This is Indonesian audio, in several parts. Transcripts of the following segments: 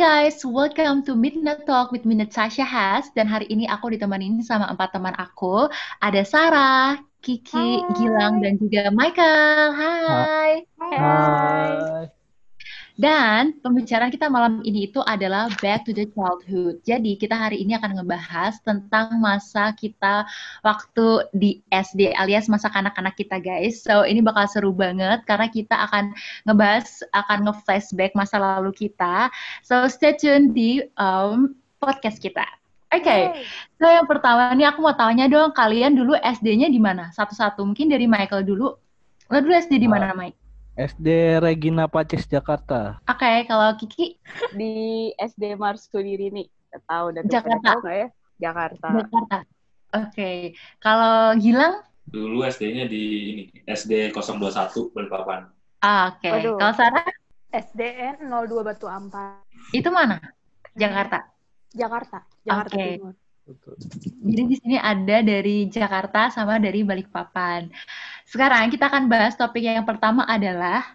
guys, welcome to Midnight Talk with me Natasha Has dan hari ini aku ditemenin sama empat teman aku. Ada Sarah, Kiki, Hai. Gilang dan juga Michael. Hai. Hai. Dan pembicaraan kita malam ini itu adalah back to the childhood. Jadi kita hari ini akan ngebahas tentang masa kita waktu di SD alias masa kanak-kanak kita guys. So ini bakal seru banget karena kita akan ngebahas, akan nge-flashback masa lalu kita. So stay tune di um, podcast kita. Oke, so yang pertama nih aku mau tanya dong, kalian dulu SD-nya di mana? Satu-satu, mungkin dari Michael dulu. Lo dulu SD di mana, Mike? SD Regina Pacis Jakarta. Oke, kalau Kiki di SD Marsudi nih tahu dan Jakarta. tahu nggak ya Jakarta Jakarta. Oke, kalau Gilang, Dulu SD-nya di ini SD 021 Balikpapan. ah, oke. Waduh. Kalau Sarah, SDN 02 Batu Ampar, itu mana? Jakarta. Jakarta, Jakarta Oke. Timur. Jadi di sini ada dari Jakarta sama dari Balikpapan. Sekarang kita akan bahas topik yang pertama adalah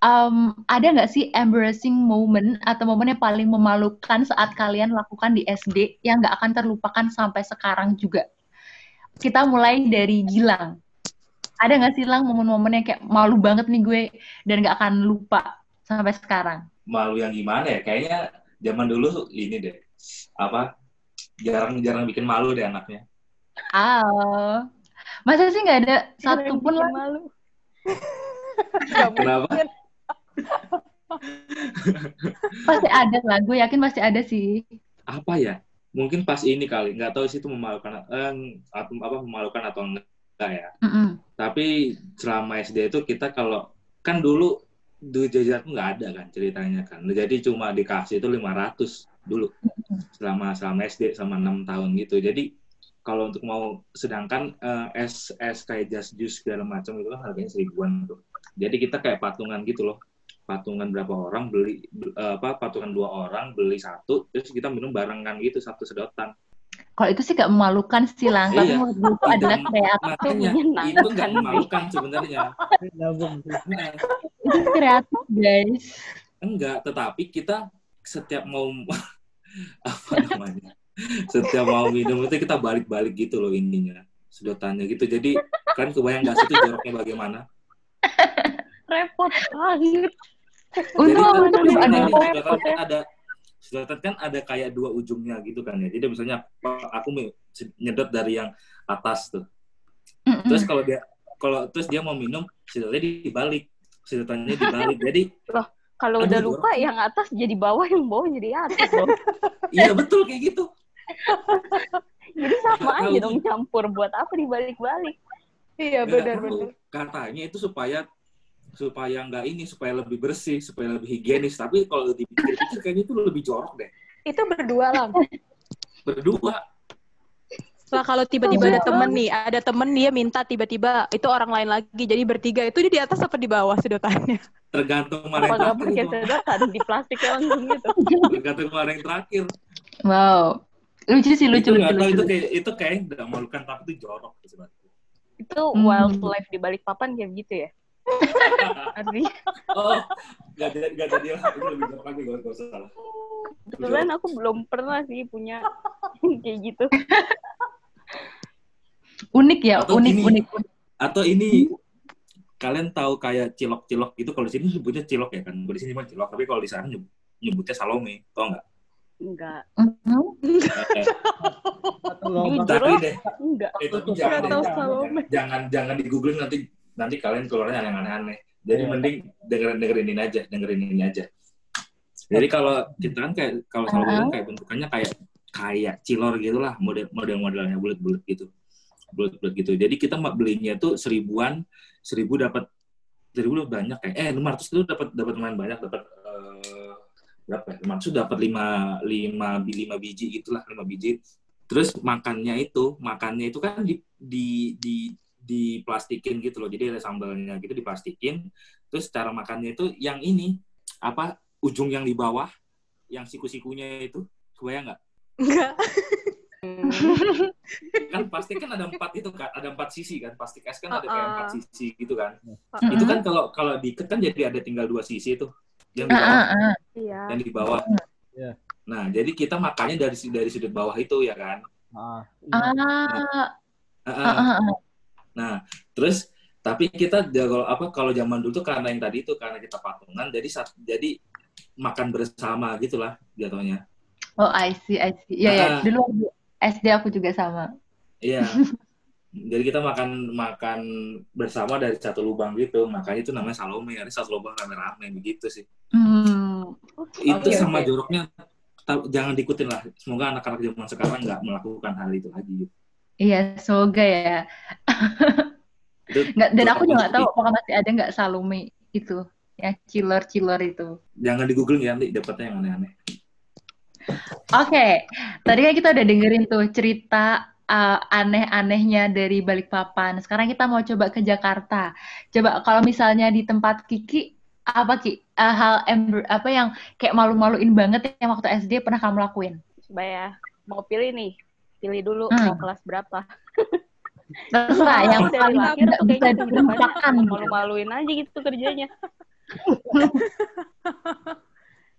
em, ada nggak sih embarrassing moment atau momen yang paling memalukan saat kalian lakukan di SD yang nggak akan terlupakan sampai sekarang juga? Kita mulai dari Gilang. Ada nggak sih Lang momen-momen yang kayak malu banget nih gue dan nggak akan lupa sampai sekarang? Malu yang gimana ya? Kayaknya zaman dulu ini deh. Apa? Jarang-jarang bikin malu deh anaknya. Oh, masa sih nggak ada satu pun lah? malu Kenapa? Pasti ada lah, gue yakin pasti ada sih. Apa ya? Mungkin pas ini kali. Nggak tahu sih itu memalukan eh, atau apa memalukan atau enggak ya. Mm-mm. Tapi selama SD itu kita kalau kan dulu duit jajan nggak ada kan ceritanya kan. Jadi cuma dikasih itu 500 dulu selama selama SD sama 6 tahun gitu. Jadi kalau untuk mau sedangkan eh, es es kayak just juice segala macam itu kan harganya seribuan tuh. Jadi kita kayak patungan gitu loh. Patungan berapa orang beli eh, apa patungan dua orang beli satu terus kita minum barengan gitu satu sedotan. Kalau itu sih gak memalukan sih, Lang. Tapi Iya. menurut itu adalah kreatif. makanya itu sih. memalukan sebenarnya. Itu kreatif, guys. Enggak, tetapi kita setiap mau apa namanya? Setiap mau minum itu kita balik-balik gitu loh ininya. Sedotannya gitu. Jadi kan kebayang sih itu joroknya bagaimana? repot banget Untung kan ada. kan ya. ada sedotan kan ada kayak dua ujungnya gitu kan ya. Jadi misalnya aku nyedot dari yang atas tuh. Terus kalau dia kalau terus dia mau minum sedotannya dibalik. Sedotannya dibalik. Jadi kalau Aduh, udah lupa yang atas jadi bawah yang bawah jadi atas loh iya betul kayak gitu. jadi sama aja dong campur buat apa dibalik-balik Iya, Nggak benar tahu. benar. Katanya itu supaya supaya nggak ini supaya lebih bersih supaya lebih higienis tapi kalau dipikir-pikir kayaknya itu lebih jorok deh Itu berdua lah. berdua Lah kalau tiba-tiba ada temen nih, ada temen dia minta tiba-tiba itu orang lain lagi, jadi bertiga itu dia di atas apa di bawah sedotannya? tergantung mana yang terakhir pakai itu. sedotan di plastiknya langsung gitu tergantung mana yang terakhir Wow. Lucu sih, lucu, itu lucu, nggak tahu lucu. itu kayak itu kayak tidak memalukan tapi itu jorok sebenarnya itu Hmm. wildlife di balik papan kayak gitu ya artinya oh nggak ada nggak ada dia itu lebih jorok lagi gak usah salah kebetulan aku belum pernah sih punya kayak gitu Unik ya, Atau unik, gini. unik, unik. atau ini kalian tahu kayak cilok-cilok itu kalau di sini nyebutnya cilok ya kan kalau di sini cuma cilok tapi kalau di sana nyebut- nyebutnya salome tau nggak enggak. Jujur tapi deh. enggak. Tapi jangan, jangan, Salome. jangan jangan di googling nanti nanti kalian keluarnya yang aneh-aneh. Jadi mending dengerin dengerin ini aja, dengerin ini aja. Jadi kalau kita kan kayak kalau Salome kan kayak bentukannya kayak kayak cilor gitulah model model modelnya bulat-bulat gitu, bulat-bulat gitu. Jadi kita mak belinya tuh seribuan, seribu dapat seribu banyak kayak eh lima ratus itu dapat dapat lumayan banyak dapat eh, berapa ya? Ratus dapat lima lima lima biji gitulah lima biji. Terus makannya itu makannya itu kan di di di diplastikin gitu loh. Jadi ada sambalnya gitu diplastikin. Terus cara makannya itu yang ini apa ujung yang di bawah yang siku-sikunya itu. Kebayang nggak? Enggak. kan plastik kan ada empat itu kan ada empat sisi kan. Plastik es kan ada kayak Uh-uh. empat sisi gitu kan. Mm-mm. itu kan kalau kalau diikat kan jadi ada tinggal dua sisi itu yang di Ah, bawah ah, ah. Iya. yang di bawah Iya. Nah, jadi kita makannya dari dari sudut bawah itu ya kan. Ah, Ah, Heeh. ah, ah, ah. Nah, terus tapi kita kalau apa kalau zaman dulu tuh karena yang tadi itu karena kita patungan jadi jadi makan bersama gitulah jatuhnya. Oh, I see, I see. Iya, ya. Ah. Dulu SD aku juga sama. Iya. Jadi kita makan makan bersama dari satu lubang gitu. Makanya itu namanya Salome. Ada satu lubang rame-rame begitu sih. Hmm. Itu Oke, sama oke. joroknya jangan diikutin lah. Semoga anak-anak zaman sekarang nggak melakukan hal itu lagi. gitu. Iya, semoga ya. Itu Nggak, dan aku juga nggak tahu apakah masih ada nggak Salome itu, ya chiller-chiller itu. Jangan di Google ya nanti dapetnya yang aneh-aneh. Oke, tadi kan kita udah dengerin tuh cerita uh, aneh-anehnya dari Balikpapan. Sekarang kita mau coba ke Jakarta. Coba kalau misalnya di tempat Kiki, apa Ki? Uh, hal ember- apa yang kayak malu-maluin banget yang waktu SD pernah kamu lakuin? Coba ya, mau pilih nih. Pilih dulu Hmm. mau kelas berapa. Terserah yang Dari paling tuh bisa dilupakan. malu-maluin aja gitu kerjanya.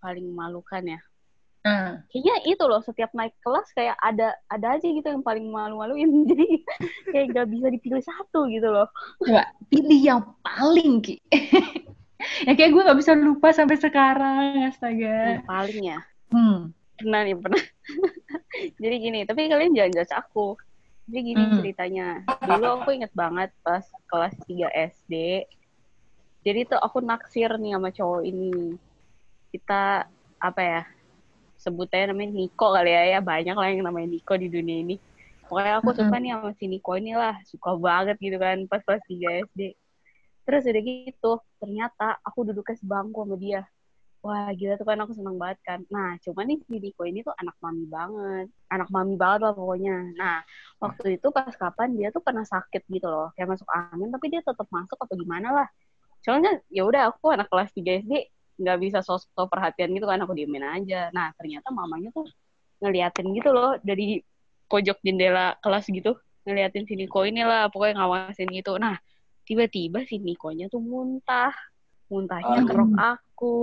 Paling memalukan ya. Hmm. Kayaknya itu loh setiap naik kelas kayak ada ada aja gitu yang paling malu-maluin. Jadi kayak gak bisa dipilih satu gitu loh. Coba pilih yang paling Ki. yang kayak gue nggak bisa lupa sampai sekarang, astaga. Yang paling ya. Hmm. Pernah nih, pernah. Jadi gini, tapi kalian jangan judge aku. Jadi gini Hmm. ceritanya. Dulu aku inget banget pas kelas 3 SD. Jadi tuh aku naksir nih sama cowok ini. Kita, apa ya, sebutnya namanya Niko kali ya, ya. Banyak lah yang namanya Niko di dunia ini. Pokoknya aku Mm-mm. suka nih sama si Niko inilah. Suka banget gitu kan pas kelas 3 SD. Terus udah gitu, ternyata aku duduknya sebangku sama dia. Wah, gila tuh kan aku seneng banget kan. Nah, cuman nih si Niko ini tuh anak mami banget. Anak mami banget lah pokoknya. Nah, waktu itu pas kapan dia tuh pernah sakit gitu loh. Kayak masuk angin, tapi dia tetap masuk apa gimana lah. Soalnya ya udah aku anak kelas 3 SD nggak bisa sosok perhatian gitu kan aku diemin aja. Nah, ternyata mamanya tuh ngeliatin gitu loh dari pojok jendela kelas gitu. Ngeliatin si Niko inilah, pokoknya ngawasin gitu. Nah, tiba-tiba si Nikonya tuh muntah. Muntahnya Aduh. ke rok aku.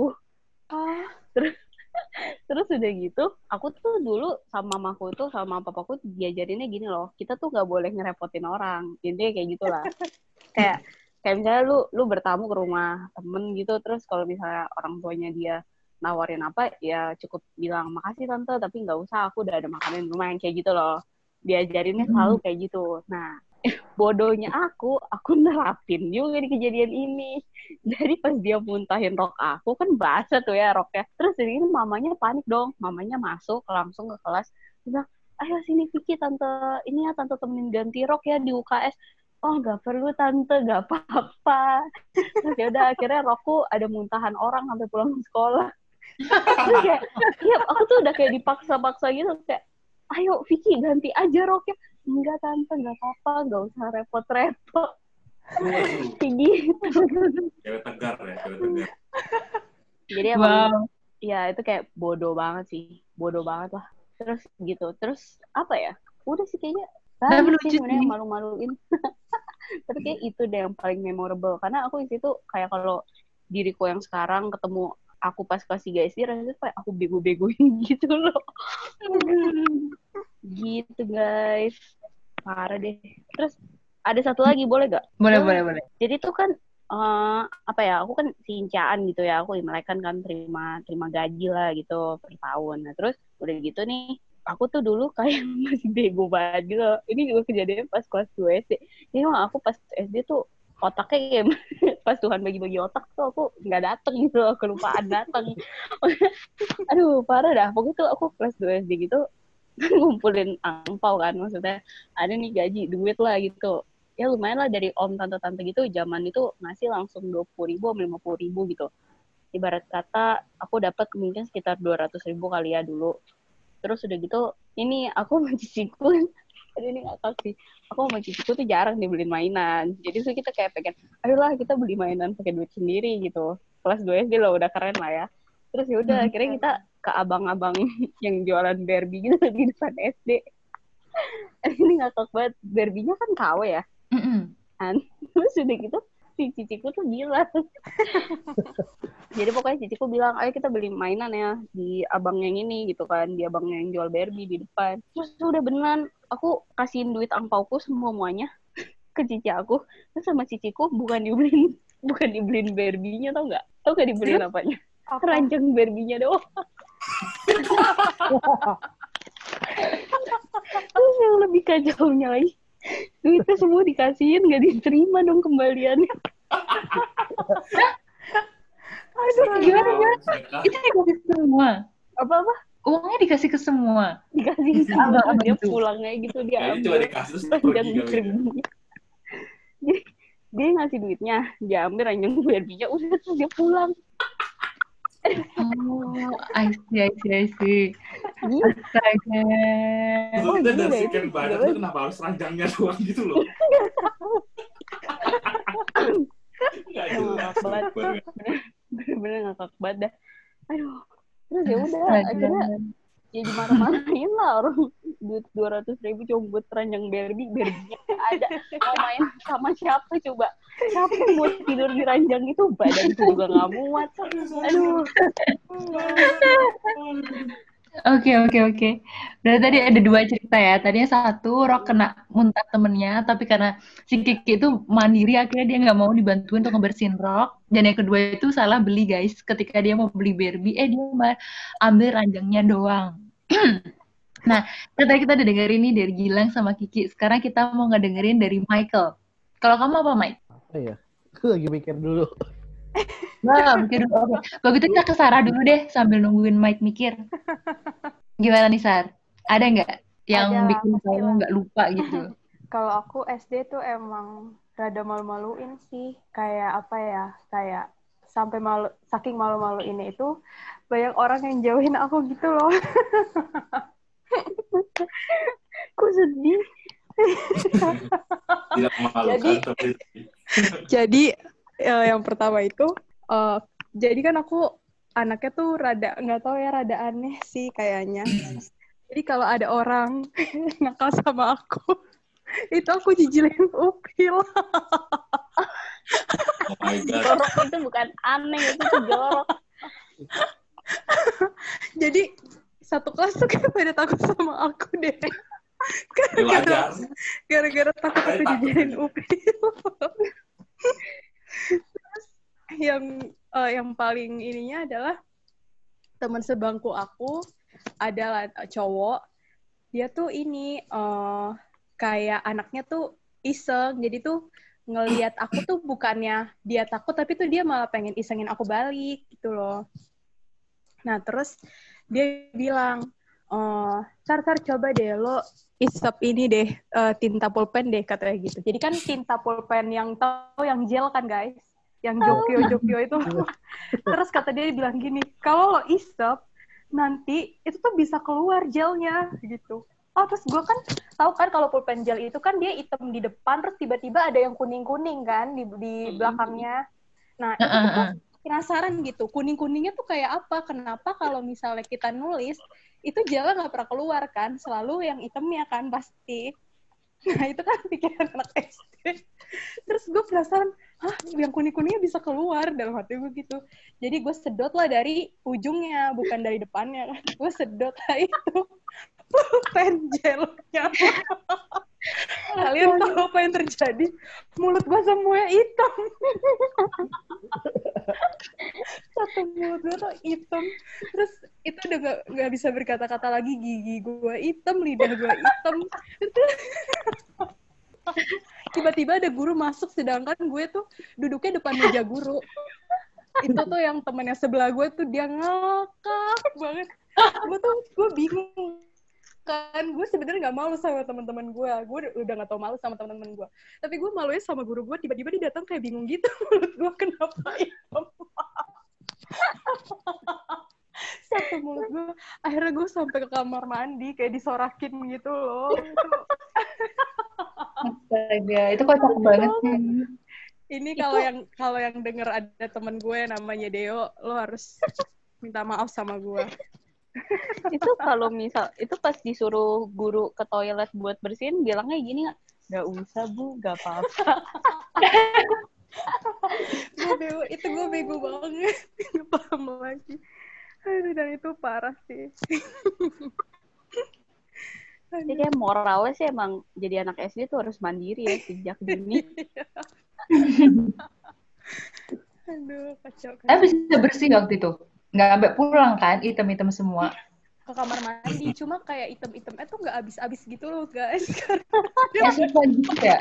Ah, Terus udah gitu, aku tuh dulu sama mamaku tuh sama papaku diajarinnya gini loh, kita tuh gak boleh ngerepotin orang. Intinya kayak gitulah. kayak kayak misalnya lu lu bertamu ke rumah temen gitu, terus kalau misalnya orang tuanya dia nawarin apa, ya cukup bilang makasih tante, tapi nggak usah, aku udah ada makanan di rumah yang kayak gitu loh. Diajarinnya selalu kayak gitu. Nah, bodohnya aku, aku nerapin juga di kejadian ini. Jadi pas dia muntahin rok aku kan basah tuh ya roknya. Terus ini mamanya panik dong. Mamanya masuk langsung ke kelas. Bilang, ayo sini Vicky tante ini ya tante temenin ganti rok ya di UKS. Oh nggak perlu tante, nggak apa-apa. Terus ya udah akhirnya rokku ada muntahan orang sampai pulang sekolah. Terus kayak, iya aku tuh udah kayak dipaksa-paksa gitu kayak, ayo Vicky ganti aja roknya. Enggak tante, nggak apa-apa, nggak usah repot-repot. Kayak gitu. Cewek tegar ya, cewek tegar. Jadi emang Wow. ya itu kayak bodoh banget sih bodoh banget lah terus gitu terus apa ya udah sih kayaknya Tapi banyak lucu sih sebenarnya sih. yang malu-maluin tapi kayak itu deh yang paling memorable. Karena aku di situ kayak kalau diriku yang sekarang ketemu aku pas kelas 3 SD rasanya kayak aku bego-begoin gitu loh. Gitu guys. Parah deh. Terus ada satu lagi boleh gak? Boleh, boleh, boleh. jadi tuh kan eh apa ya aku kan sincaan gitu ya. Aku imlek kan kan terima terima gaji lah gitu per tahun. Nah terus udah gitu nih aku tuh dulu kayak masih bego banget gitu. Ini juga kejadian pas kelas 2 SD jadi emang aku pas SD tuh otaknya kayak pas Tuhan bagi-bagi otak tuh aku nggak dateng gitu. Loh, kelupaan dateng. Aduh parah dah. Pokoknya tuh aku kelas 2 SD gitu ngumpulin angpau kan. Maksudnya ada nih gaji duit lah gitu. Ya lumayan lah dari om tante-tante gitu. Zaman itu ngasih langsung dua puluh ribu lima puluh ribu gitu. Ibarat kata aku dapat mungkin sekitar dua ratus ribu kali ya dulu terus udah gitu ini aku sama ciciku aduh ini ngakak sih. Aku sama ciciku tuh jarang dibeliin mainan. Jadi tuh kita kayak pengen ayolah kita beli mainan pakai duit sendiri gitu. Kelas 2 SD loh udah keren lah ya. Terus ya udah Hmm. akhirnya kita ke abang-abang yang jualan Barbie gitu di depan SD ini ngakak banget Barbie-nya kan KW ya? Mm-mm. terus udah gitu si ciciku tuh bilang jadi pokoknya ciciku bilang ayo kita beli mainan ya di abang yang ini gitu kan di abang yang jual Barbie di depan. Terus udah beneran aku kasihin duit angpauku semua muanya ke cici aku terus sama ciciku bukan dibeliin bukan dibeliin Barbie-nya tau nggak? Tau gak dibeliin apanya? Apa? keranjang Barbie-nya doang. Terus yang lebih kacaunya lagi duitnya semua dikasihin gak diterima dong kembaliannya Aduh, gimana gimana? Itu dikasih ke semua. apa apa Uangnya dikasih ke semua. dikasih Abang- semua dia itu. pulang aja gitu dia Kayaknya ambil cuma dikasih terus ranjang pergi ya. Jadi dia ngasih duitnya, dia ambil ranjang Barbie-nya, udah terus dia pulang. Oh, I see, I see, I see. Iya. Astaga. Maksudnya gila, dari sekian banyak gila. tuh kenapa harus ranjangnya doang gitu loh. Emang jelas. Bener-bener ngakak banget dah. Aduh. Terus ya udah, akhirnya ya dimarah-marahin lah orang duit dua ratus ribu cuma buat ranjang Barbie, Barbie ada mau main sama siapa coba siapa yang mau tidur di ranjang itu badanku juga nggak muat aduh Oke, oke, oke. Berarti tadi ada dua cerita ya. Tadinya satu, Rok kena muntah temennya, tapi karena si Kiki itu mandiri, akhirnya dia nggak mau dibantuin untuk ngebersihin Rok. Dan yang kedua itu salah beli, guys. Ketika dia mau beli Barbie, eh dia ambil ranjangnya doang. nah, tadi kita udah dengerin nih dari Gilang sama Kiki. Sekarang kita mau ngedengerin dari Michael. Kalau kamu apa, Mike? Apa ya? Aku lagi mikir dulu. Nah, mikir dulu. Oke. Kalau gitu kita ke Sarah dulu deh sambil nungguin Mike mikir. Gimana nih, Sar? Ada nggak yang Ada, bikin kamu nggak lupa gitu? Kalau aku SD tuh emang rada malu-maluin sih. Kayak apa ya? Kayak sampai malu, saking malu-malu ini itu banyak orang yang jauhin aku gitu loh. kok sedih Tidak Jadi- tapi Jadi eh, yang pertama itu, eh, jadi kan aku anaknya tuh rada nggak tahu ya rada aneh sih kayaknya. Jadi kalau ada orang nakal sama aku, itu aku jijilin upil. oh my god. jorok itu bukan aneh itu tuh jorok Jadi satu kelas tuh kayak pada takut sama aku deh. Wajar. Gara-gara takut aku jijilin upil. Yang eh, yang paling ininya adalah teman sebangku aku adalah cowok. Dia tuh ini eh, kayak anaknya tuh iseng. Jadi tuh ngelihat aku tuh bukannya dia takut tapi tuh dia malah pengen isengin aku balik gitu loh. Nah, terus dia bilang, eh Sar, Sar, coba deh lo isep ini deh, eh, tinta pulpen deh, katanya gitu. Jadi kan tinta pulpen yang tahu yang gel kan, guys? Yang jokyo-jokyo itu. Terus kata dia bilang gini, kalau lo isep, nanti itu tuh bisa keluar gelnya, gitu. Oh, terus gue kan tahu kan kalau pulpen gel itu kan dia hitam di depan, terus tiba-tiba ada yang kuning-kuning kan di, di belakangnya. Nah, itu tuh penasaran gitu kuning kuningnya tuh kayak apa? Kenapa kalau misalnya kita nulis itu jalan nggak pernah keluar kan? Selalu yang hitamnya kan pasti. Nah itu kan pikiran anak SD terus gue penasaran hah yang kuning kuningnya bisa keluar? Dalam hati gue gitu. Jadi gue sedot lah dari ujungnya bukan dari depannya. Kan gue sedot lah itu. Pulpen gelnya kalian tahu apa yang terjadi? Mulut gue semuanya hitam. Satu mulut gue tuh hitam. Terus itu udah gak, nggak bisa berkata-kata lagi. Gigi gue hitam lidah gue hitam tiba-tiba ada guru masuk sedangkan gue tuh duduknya depan meja guru. Itu tuh yang temennya sebelah gue tuh dia ngakak banget. Gue tuh gue bingung. Kan gue sebenarnya nggak malu sama teman-teman gue. Gue udah nggak tau malu sama teman-teman gue. Tapi gue malunya sama guru gue tiba-tiba dia datang kayak bingung gitu. Mulut gue kenapa satu mulut gue akhirnya gue sampai ke kamar mandi kayak disorakin gitu loh Astaga, itu kocak banget sih. ini kalau yang kalau yang denger ada temen gue namanya Deo lo harus minta maaf sama gue. Itu kalau misal itu pas disuruh guru ke toilet buat bersihin bilangnya gini nggak nggak usah bu nggak apa-apa. Gue itu gue bego banget. Nggak paham lagi. Aduh, dan itu parah sih Jadi kayak moralnya sih emang jadi anak SD tuh harus mandiri ya sejak dini. aduh kacau Tapi kacau bisa bersih waktu itu. Nggak sampai pulang kan, item-item semua. ke kamar mandi cuma kayak item-itemnya tuh nggak habis-habis gitu loh guys Ya gitu ya.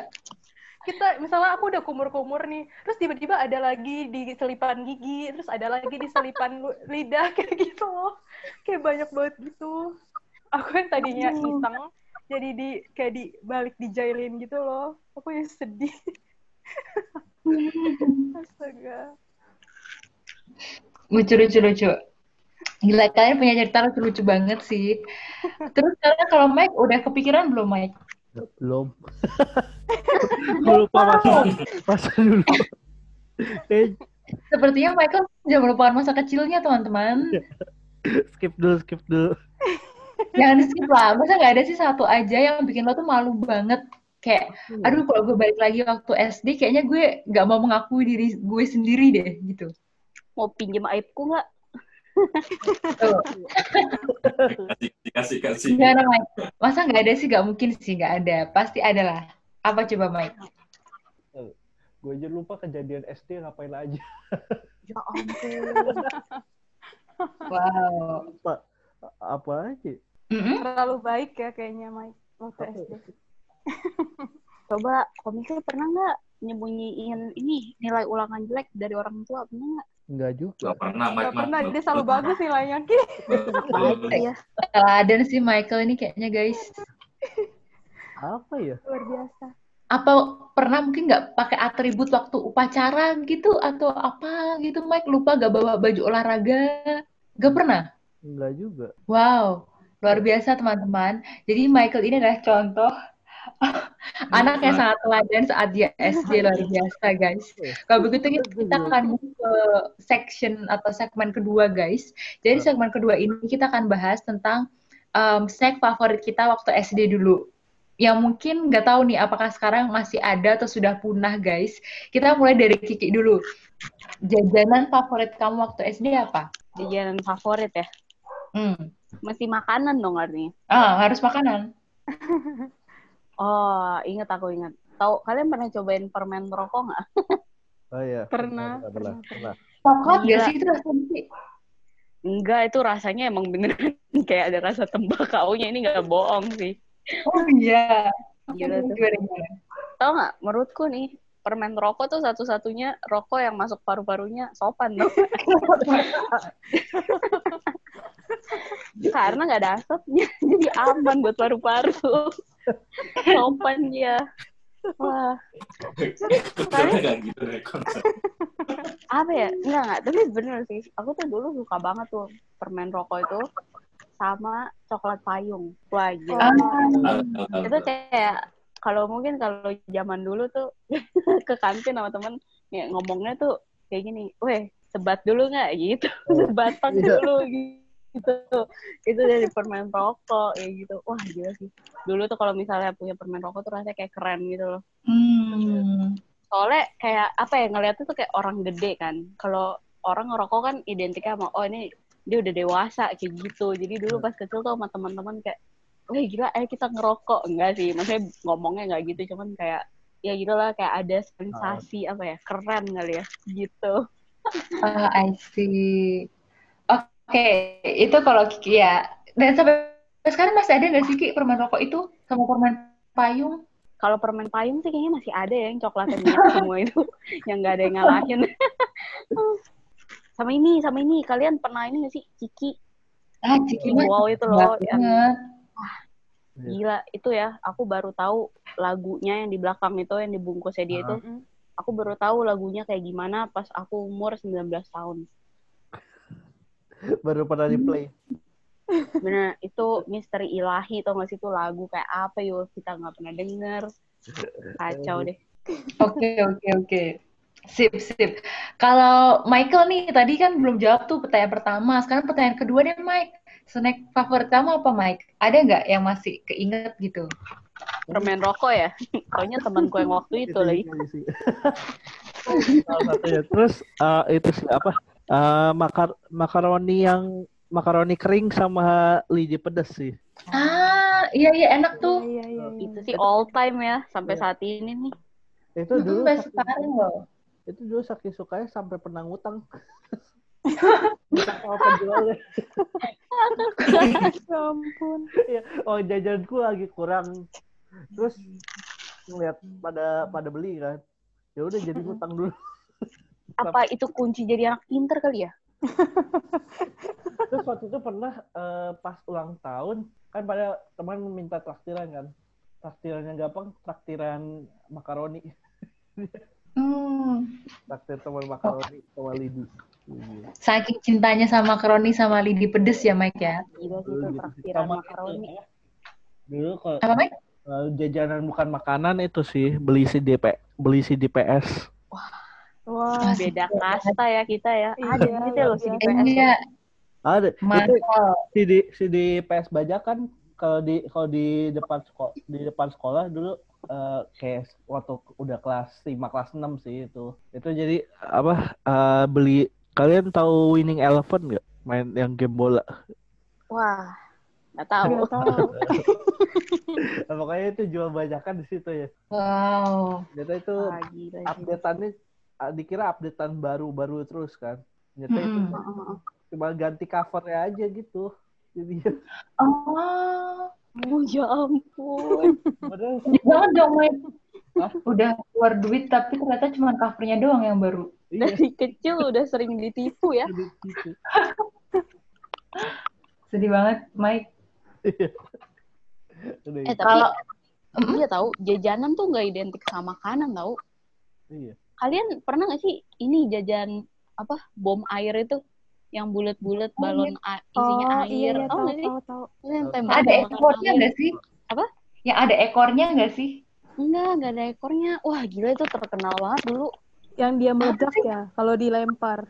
kita misalnya aku udah kumur-kumur nih terus tiba-tiba ada lagi di selipan gigi terus ada lagi di selipan lidah kayak gitu loh kayak banyak banget gitu aku yang tadinya iseng jadi di kayak di balik dijailin gitu loh aku yang sedih astaga Lucu, lucu, lucu. Gila, kalian punya cerita lucu-lucu banget sih. Terus kalian kalau Mike udah kepikiran belum Mike? Belum. Lupa masa, masa dulu. Eh, Sepertinya Michael sudah melupakan masa kecilnya, teman-teman. skip dulu, skip dulu. Jangan skip lah. Masa nggak ada sih satu aja yang bikin lo tuh malu banget. Kayak, aduh kalau gue balik lagi waktu SD, kayaknya gue nggak mau mengakui diri gue sendiri deh, gitu. Mau pinjem aibku nggak? Tuh. kasih kasih kasih? Masa nggak ada sih? Nggak mungkin sih, nggak ada. Pasti ada lah. Apa coba, Mike? Gue aja lupa kejadian SD ngapain aja. Ya ampun. Wow. Lupa. Apa aja? Mm-mm. terlalu baik ya kayaknya Mike waktu Apa SD Coba komiknya pernah nggak nyembunyiin ini nilai ulangan jelek dari orang tua pernah nggak? Enggak juga. Gak pernah Mike Gak pernah dia selalu bagus nilainya Ki. Iya. Teladan sih Michael ini kayaknya, guys. Apa ya? luar biasa Apa pernah mungkin nggak pakai atribut waktu upacara gitu atau apa gitu, Mike? Lupa gak bawa baju olahraga? Gak pernah? Enggak juga. Wow, luar biasa teman-teman. Jadi Michael ini adalah contoh anak yang sangat teladan saat dia SD luar biasa guys. Kalau begitu kita, akan ke section atau segmen kedua guys. Jadi segmen kedua ini kita akan bahas tentang um, snack favorit kita waktu SD dulu. Yang mungkin nggak tahu nih apakah sekarang masih ada atau sudah punah guys. Kita mulai dari Kiki dulu. Jajanan favorit kamu waktu SD apa? Jajanan favorit ya. Hmm. Mesti makanan dong artinya. Ah, harus makanan. Oh, inget aku inget. Tahu kalian pernah cobain permen rokok nggak? Oh iya. Pernah, Pernah. Pernah. Coklat gak sih itu rasanya sih? Enggak, itu rasanya emang beneran kayak ada rasa tembakaunya. Ini nggak bohong sih. Oh iya. Gila tuh. Tahu nggak? Menurutku nih permen rokok tuh satu-satunya rokok yang masuk paru-parunya sopan dong. Karena nggak ada asapnya, jadi aman buat paru-paru. sopan dia. Wah, nggak gitu apa ya? Enggak, enggak. Tapi bener sih. Aku tuh dulu suka banget tuh permen rokok itu sama coklat payung. Wah, gila. Tahu, itu kayak kalau mungkin kalau zaman dulu tuh ke kantin sama temen ya, ngomongnya tuh kayak gini, weh sebat dulu nggak gitu, sebatang Iya. dulu gitu, itu dari permen rokok kayak gitu, wah gila sih. Dulu tuh kalau misalnya punya permen rokok tuh rasanya kayak keren gitu loh. Hmm. Soalnya kayak apa ya ngeliatnya tuh kayak orang gede kan. Kalau orang ngerokok kan identiknya sama oh ini dia udah dewasa kayak gitu. Jadi dulu pas kecil tuh sama teman-teman kayak, wah gila, ayo kita ngerokok enggak sih? Maksudnya ngomongnya nggak gitu, cuman kayak ya gitu lah kayak ada sensasi apa ya keren kali ya gitu. Ah, I see. Oke, itu kalau Kiki ya. Dan sampai sekarang masih ada nggak sih Kiki permen rokok itu sama permen payung? Kalau permen payung sih kayaknya masih ada ya yang coklatnya minyak semua itu yang nggak ada yang ngalahin. sama ini, sama ini kalian pernah ini nggak sih Ciki? Ah, Kiki Wow itu loh yang banget. Gila, itu ya, aku baru tahu lagunya yang di belakang itu, yang dibungkusnya dia itu. Mm-mm. Aku baru tahu lagunya kayak gimana pas aku umur 19 tahun. Baru pernah di play. Bener, itu misteri ilahi, tau gak sih itu lagu kayak apa yuk, kita nggak pernah denger. Kacau deh. Oke, oke, oke. Sip, sip. Kalau Michael nih, tadi kan belum jawab tuh pertanyaan pertama. Sekarang pertanyaan kedua deh, Mike. Snack favorit kamu apa, Mike? Ada nggak yang masih keinget gitu? Permen rokok ya? Taunya temanku yang waktu itu lagi. Terus eh, itu sih apa? Eh, makar makaroni yang makaroni kering sama lidi pedas sih. Ah, iya iya enak tuh. Iya, iya, iya. Itu sih all time ya sampai Iya. saat ini nih. Itu dulu best saking, sekarang loh. itu dulu saking sukanya sampai pernah ngutang. Sama penjualnya. Ya ampun. Iya, oh jajanku lagi kurang. Terus ngeliat pada pada beli kan. Ya udah jadi ngutang dulu. Apa itu kunci jadi anak pinter kali ya? Terus waktu itu pernah eh, pas ulang tahun kan pada teman minta traktiran kan. Traktirannya gampang, traktiran makaroni. Hmm. Traktir teman makaroni sama lidi. Iya. Saking cintanya sama makaroni sama lidi pedes ya, Mike ya. Gila sih Dulu itu gitu. traktiran Sama makaroni. itu, Dulu kalau Apa, Mike? eh, jajanan bukan makanan itu sih beli si DP, beli si DPS. Wah, Beda kasta ya kita ya. Iya, Ada gitu loh si luar DPS. Iya, Ada. Itu si di si DPS Bajakan kalau di kalau di depan sekolah di depan sekolah dulu eh, kayak waktu udah kelas 5 kelas 6 sih itu. Itu jadi apa eh, beli kalian tahu Winning Eleven nggak? Main yang game bola. Wah, nggak tahu. nggak tahu. Nah, pokoknya itu jual bajakan di situ ya. Wow. Ternyata itu Wah, gila, gila. updateannya ah, dikira updatean baru-baru terus kan. Ternyata itu Mm-mm. Heeh. cuma ganti covernya aja gitu. Jadi Oh, Oh ya ampun. sedih banget dong, Mike. Hah? Udah keluar duit, tapi ternyata cuma covernya doang yang baru. iya Dari kecil udah sering ditipu ya. Sedih banget, Mike. Udah, Eh tapi Kalau iya tahu jajanan tuh nggak identik sama makanan tahu. iya. Kalian pernah nggak sih ini jajan apa bom air itu yang bulat-bulat Oh, balon a- isinya Oh, air. iya, iya, Tahu nggak sih? tahu, tahu. Yang tembak ada ekornya nggak sih? Apa? Yang ada ekornya nggak sih? Enggak, enggak ada ekornya. Wah, gila itu terkenal banget dulu. Yang dia meledak ya, kalau dilempar.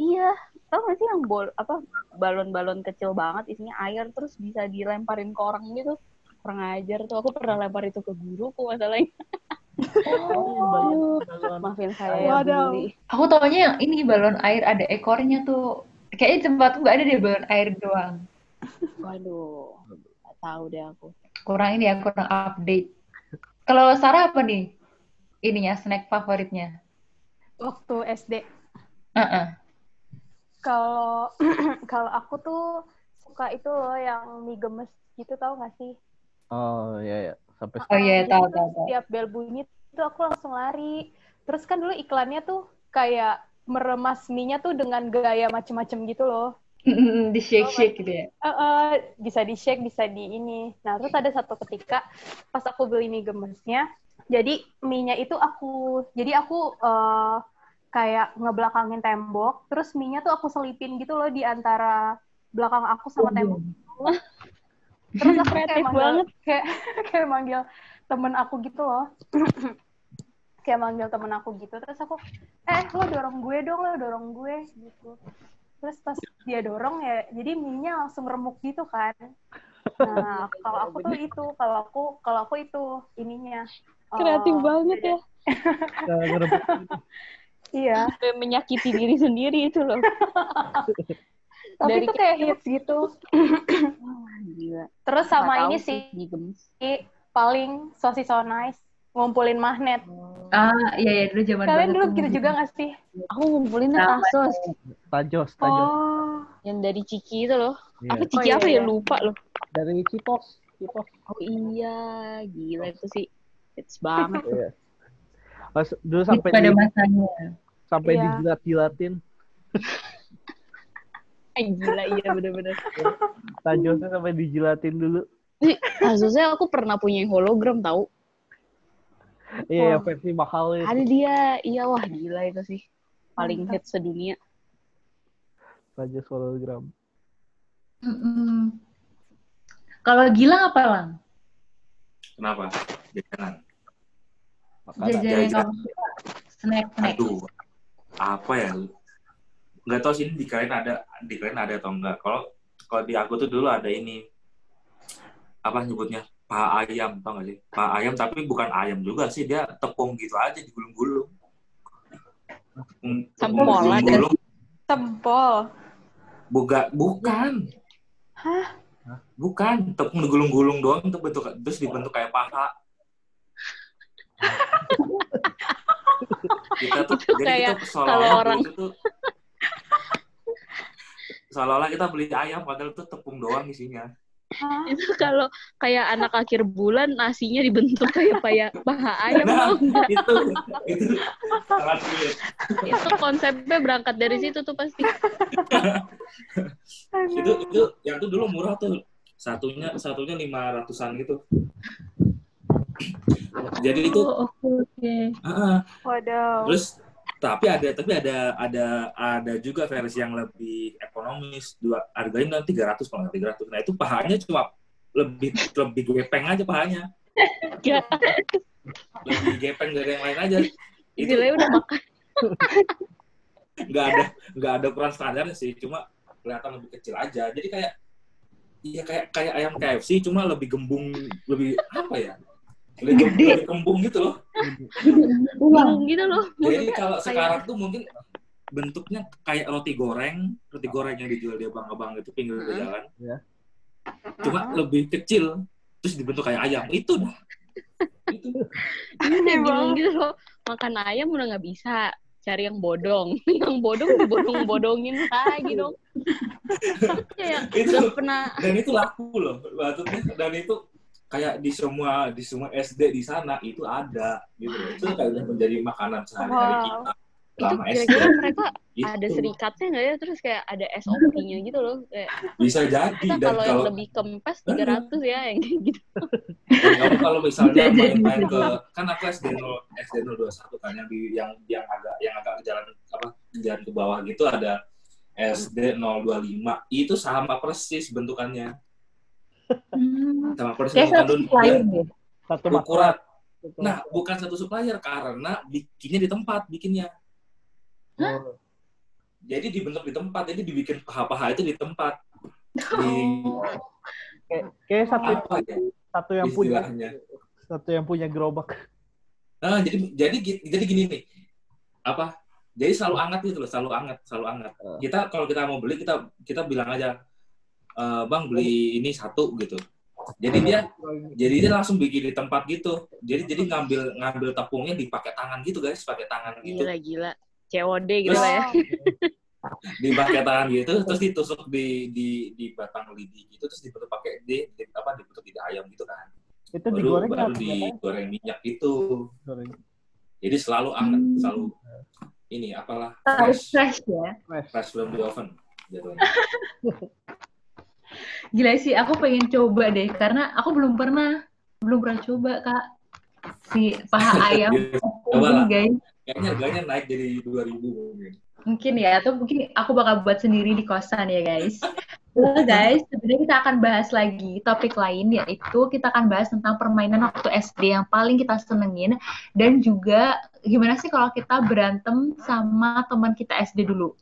Iya, tau gak sih yang bol apa balon-balon kecil banget isinya air terus bisa dilemparin ke orang gitu. Kurang ajar tuh. Aku pernah lempar itu ke guruku masalahnya. Oh, Maafin saya ya Waduh. Aku taunya yang ini balon air ada ekornya tuh. Kayaknya di tempatku nggak ada deh balon air doang. Waduh, gak tahu deh aku. Kurang ini ya, kurang update. Kalau Sarah apa nih? Ininya, snack favoritnya? Waktu SD. Heeh. Kalau kalau aku tuh suka itu loh yang mie gemes gitu tau gak sih? Oh iya ya. Sampai Oh iya, tahu, tahu, tahu. Setiap bel bunyi tuh aku langsung lari. Terus kan dulu iklannya tuh kayak meremas mie-nya tuh dengan gaya macem-macem gitu loh. di shake-shake gitu ya. Eh, eh, bisa di shake, bisa di ini. Nah, terus ada satu ketika pas aku beli mie gemesnya, jadi mie-nya itu aku, jadi aku eh, kayak ngebelakangin tembok, terus mie-nya tuh aku selipin gitu loh di antara belakang aku sama tembok. Terus aku kayak Kreatif manggil, banget. kayak kayak manggil temen aku gitu loh. kayak manggil temen aku gitu. Terus aku, eh lo dorong gue dong, lo dorong gue gitu. Terus pas dia dorong ya, jadi mie-nya langsung remuk gitu kan. Nah, kalau aku tuh itu, kalau aku kalau aku itu ininya. eh, Kreatif banget ya. Iya. Sampai menyakiti diri sendiri itu loh. Tapi Dari itu kayak hits gitu. Gila. Terus sama tahu ini sih gemes. paling sosis so nice ngumpulin magnet. Ah, iya ya dulu zaman Kalian dulu gitu juga gak sih? Aku ngumpulinnya Sama. kasus Tajos, tajos. Oh. yang dari Ciki itu loh. Iya. Apa Ciki Oh, iya, apa ya iya. lupa loh. Dari Cipos, Cipos. Oh iya, gila itu sih. Hits banget. Iya. Pas dulu sampai pada di, masanya. sampai Iya. dijilat-jilatin. Eh, gila iya bener-bener. Tajosnya sampai dijilatin dulu. Ih, Kasusnya aku pernah punya yang hologram tahu. Iya, Wah. versi mahal itu. Ada dia. Iya wah gila itu sih. Paling hits sedunia. Tajos hologram. Mm-mm. Kalau Gilang apa lang? Kenapa? Jajanan. Makanan. Jajan yang Jajan. kamu suka? Snack snack. Aduh, apa ya? Nggak tahu sih ini di kalian ada, di kalian ada atau enggak. Kalau kalau di aku tuh dulu ada ini apa nyebutnya paha ayam, tau gak sih? Paha ayam tapi bukan ayam juga sih, dia tepung gitu aja digulung-gulung. tepung Sempol ada. gulung Tempol. buka bukan Hah? bukan tepung digulung-gulung doang tuh bentuk terus dibentuk kayak paha kita tuh Itu jadi kayak kita kalau orang- itu tuh seolah-olah kita beli ayam padahal itu tepung doang isinya Hah? Itu kalau kayak anak akhir bulan nasinya dibentuk kayak kayak paha ayam nah itu itu Itu konsepnya berangkat dari situ tuh pasti. itu itu yang tuh dulu murah tuh satunya satunya lima ratusan gitu jadi itu Oh, oke oke. ah, Waduh. terus tapi ada tapi ada ada ada juga versi yang lebih ekonomis. Dua harganya tiga ratus kalau nggak tiga ratus. Nah itu pahanya cuma lebih lebih gepeng aja pahanya. Ya, lebih gepeng dari yang lain aja. Itu udah makan. nggak ada nggak ada ukuran standarnya sih. Cuma kelihatan lebih kecil aja. Jadi kayak iya kayak kayak ayam KFC cuma lebih gembung lebih apa ya Gede. lebih kembung gitu loh Bingung gitu loh. jadi kalau kayak- sekarang tuh mungkin bentuknya kayak roti goreng roti goreng yang dijual di abang-abang itu pinggir Hmm. jalan Ya. cuma lebih kecil terus dibentuk kayak ayam itu dah itu Ini udah Aneh banget. gitu loh. Makan ayam udah nggak bisa. Cari yang bodong. yang bodong dibodong-bodongin lagi dong. Kayak Itu. pernah dan itu laku loh maksudnya dan itu kayak di semua di semua SD di sana itu ada gitu loh. itu kayak udah menjadi makanan sehari-hari Wow. kita itu selama SD kira-kira mereka Itu ada serikatnya nggak ya? Terus kayak ada SOP-nya gitu loh. Kayak bisa jadi kita dan kalau yang kalau lebih kempes 300 ya yang kayak gitu. Kamu kalau misalnya main-main ke kan aku SD 0 SD 021 kan yang di yang yang agak yang agak ke jalan apa jalan ke bawah gitu ada SD 025 itu sama persis bentukannya Hmm. sama persis Kayak bentukan satu supplier deh. Satu ukuran. nah bukan satu supplier karena bikinnya di tempat bikinnya. Makerat. jadi dibentuk di tempat jadi dibikin paha-paha itu di tempat. Di Kayak, kayak satu apa ya? satu yang punya istilahnya satu yang punya gerobak. nah jadi jadi jadi gini nih. Apa? Jadi selalu anget gitu loh selalu anget selalu anget kita kalau kita mau beli kita kita bilang aja "Eh, bang beli ini satu gitu. Jadi dia jadi dia langsung bikin di tempat gitu. Jadi jadi ngambil ngambil tepungnya dipakai tangan gitu guys. Pakai tangan gitu. gila. Gila COD gitu Terus- lah ya. dipakai tangan gitu terus ditusuk di di di batang lidi gitu terus dibentuk pakai di, di apa dibentuk di ayam gitu kan. Itu baru digoreng baru digoreng minyak itu Digoreng. jadi selalu anget Hmm. selalu ini apalah Harus fresh. fresh ya. Fresh. fresh from the oven jatuhnya. Gila sih, aku pengen coba deh karena aku belum pernah belum pernah coba kak si paha ayam Coba lah. guys. kayaknya harganya naik jadi 2000 mungkin Mungkin ya, atau mungkin aku bakal buat sendiri di kosan ya guys. Well guys, sebenarnya kita akan bahas lagi topik lain yaitu kita akan bahas tentang permainan waktu SD yang paling kita senengin dan juga gimana sih kalau kita berantem sama teman kita SD dulu.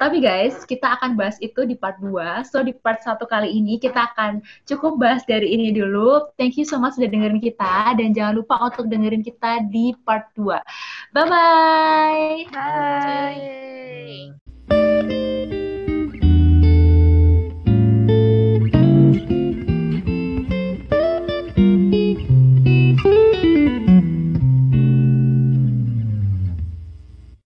Tapi guys, kita akan bahas itu di part 2. So di part 1 kali ini kita akan cukup bahas dari ini dulu. Thank you so much sudah dengerin kita dan jangan lupa untuk dengerin kita di part 2. Bye bye. Bye. Yeay.